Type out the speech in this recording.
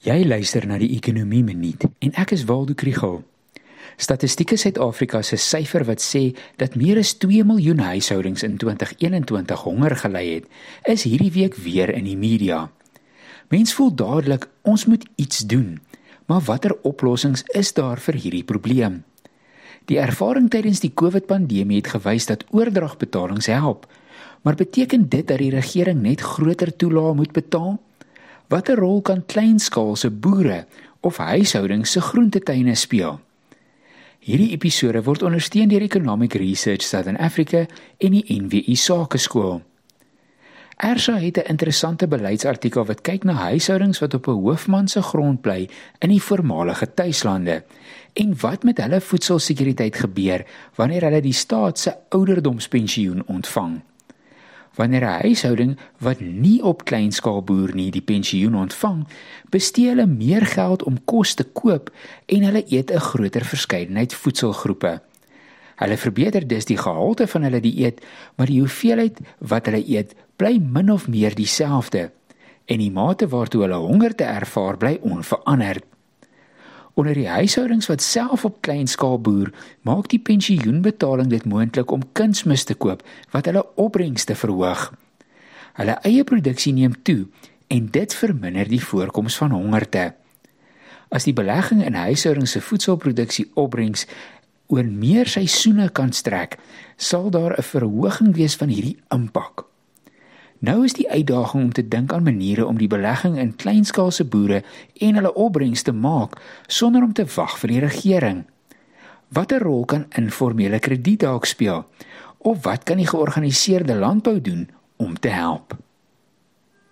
Jy luister na die Ekonomie Minuut en ek is Waldo Krugel. Statistieke Suid-Afrika se syfer wat sê dat meer as 2 miljoen huishoudings in 2021 honger gely het, is hierdie week weer in die media. Mense voel dadelik ons moet iets doen. Maar watter oplossings is daar vir hierdie probleem? Die ervaring tydens die COVID-pandemie het gewys dat oordragbetalings help. Maar beteken dit dat die regering net groter toelae moet betaal? Watter rol kan kleinskaalse boere of huishoudings se groentetuine speel? Hierdie episode word ondersteun deur Economic Research Southern Africa en die NWI Sakeskool. Ersa het 'n interessante beleidsartikel wat kyk na huishoudings wat op 'n hoofman se grond bly in die voormalige tuislande en wat met hulle voedselsekuriteit gebeur wanneer hulle die staat se ouderdomspensioen ontvang wanneer 'n huishouding wat nie op kleinskaal boer nie die pensioen ontvang, bestee hulle meer geld om kos te koop en hulle eet 'n groter verskeidenheid voedselgroepe. Hulle verbeter dus die gehalte van hulle dieet, maar die hoeveelheid wat hulle eet bly min of meer dieselfde en die mate waartoe hulle honger te ervaar bly onveranderd. Onder die huishoudings wat self op klein skaal boer, maak die pensioenbetaling dit moontlik om kunsmis te koop wat hulle opbrengste verhoog. Hulle eie produksie neem toe en dit verminder die voorkoms van hongerte. As die belegging in huishoudings se voedselproduksie opbrengs oor meer seisoene kan strek, sal daar 'n verhoging wees van hierdie impak. Nou is die uitdaging om te dink aan maniere om die belegging in kleinskaalse boere en hulle opbrengs te maak sonder om te wag vir die regering. Watter rol kan informele krediet dalk speel? Of wat kan die georganiseerde landbou doen om te help?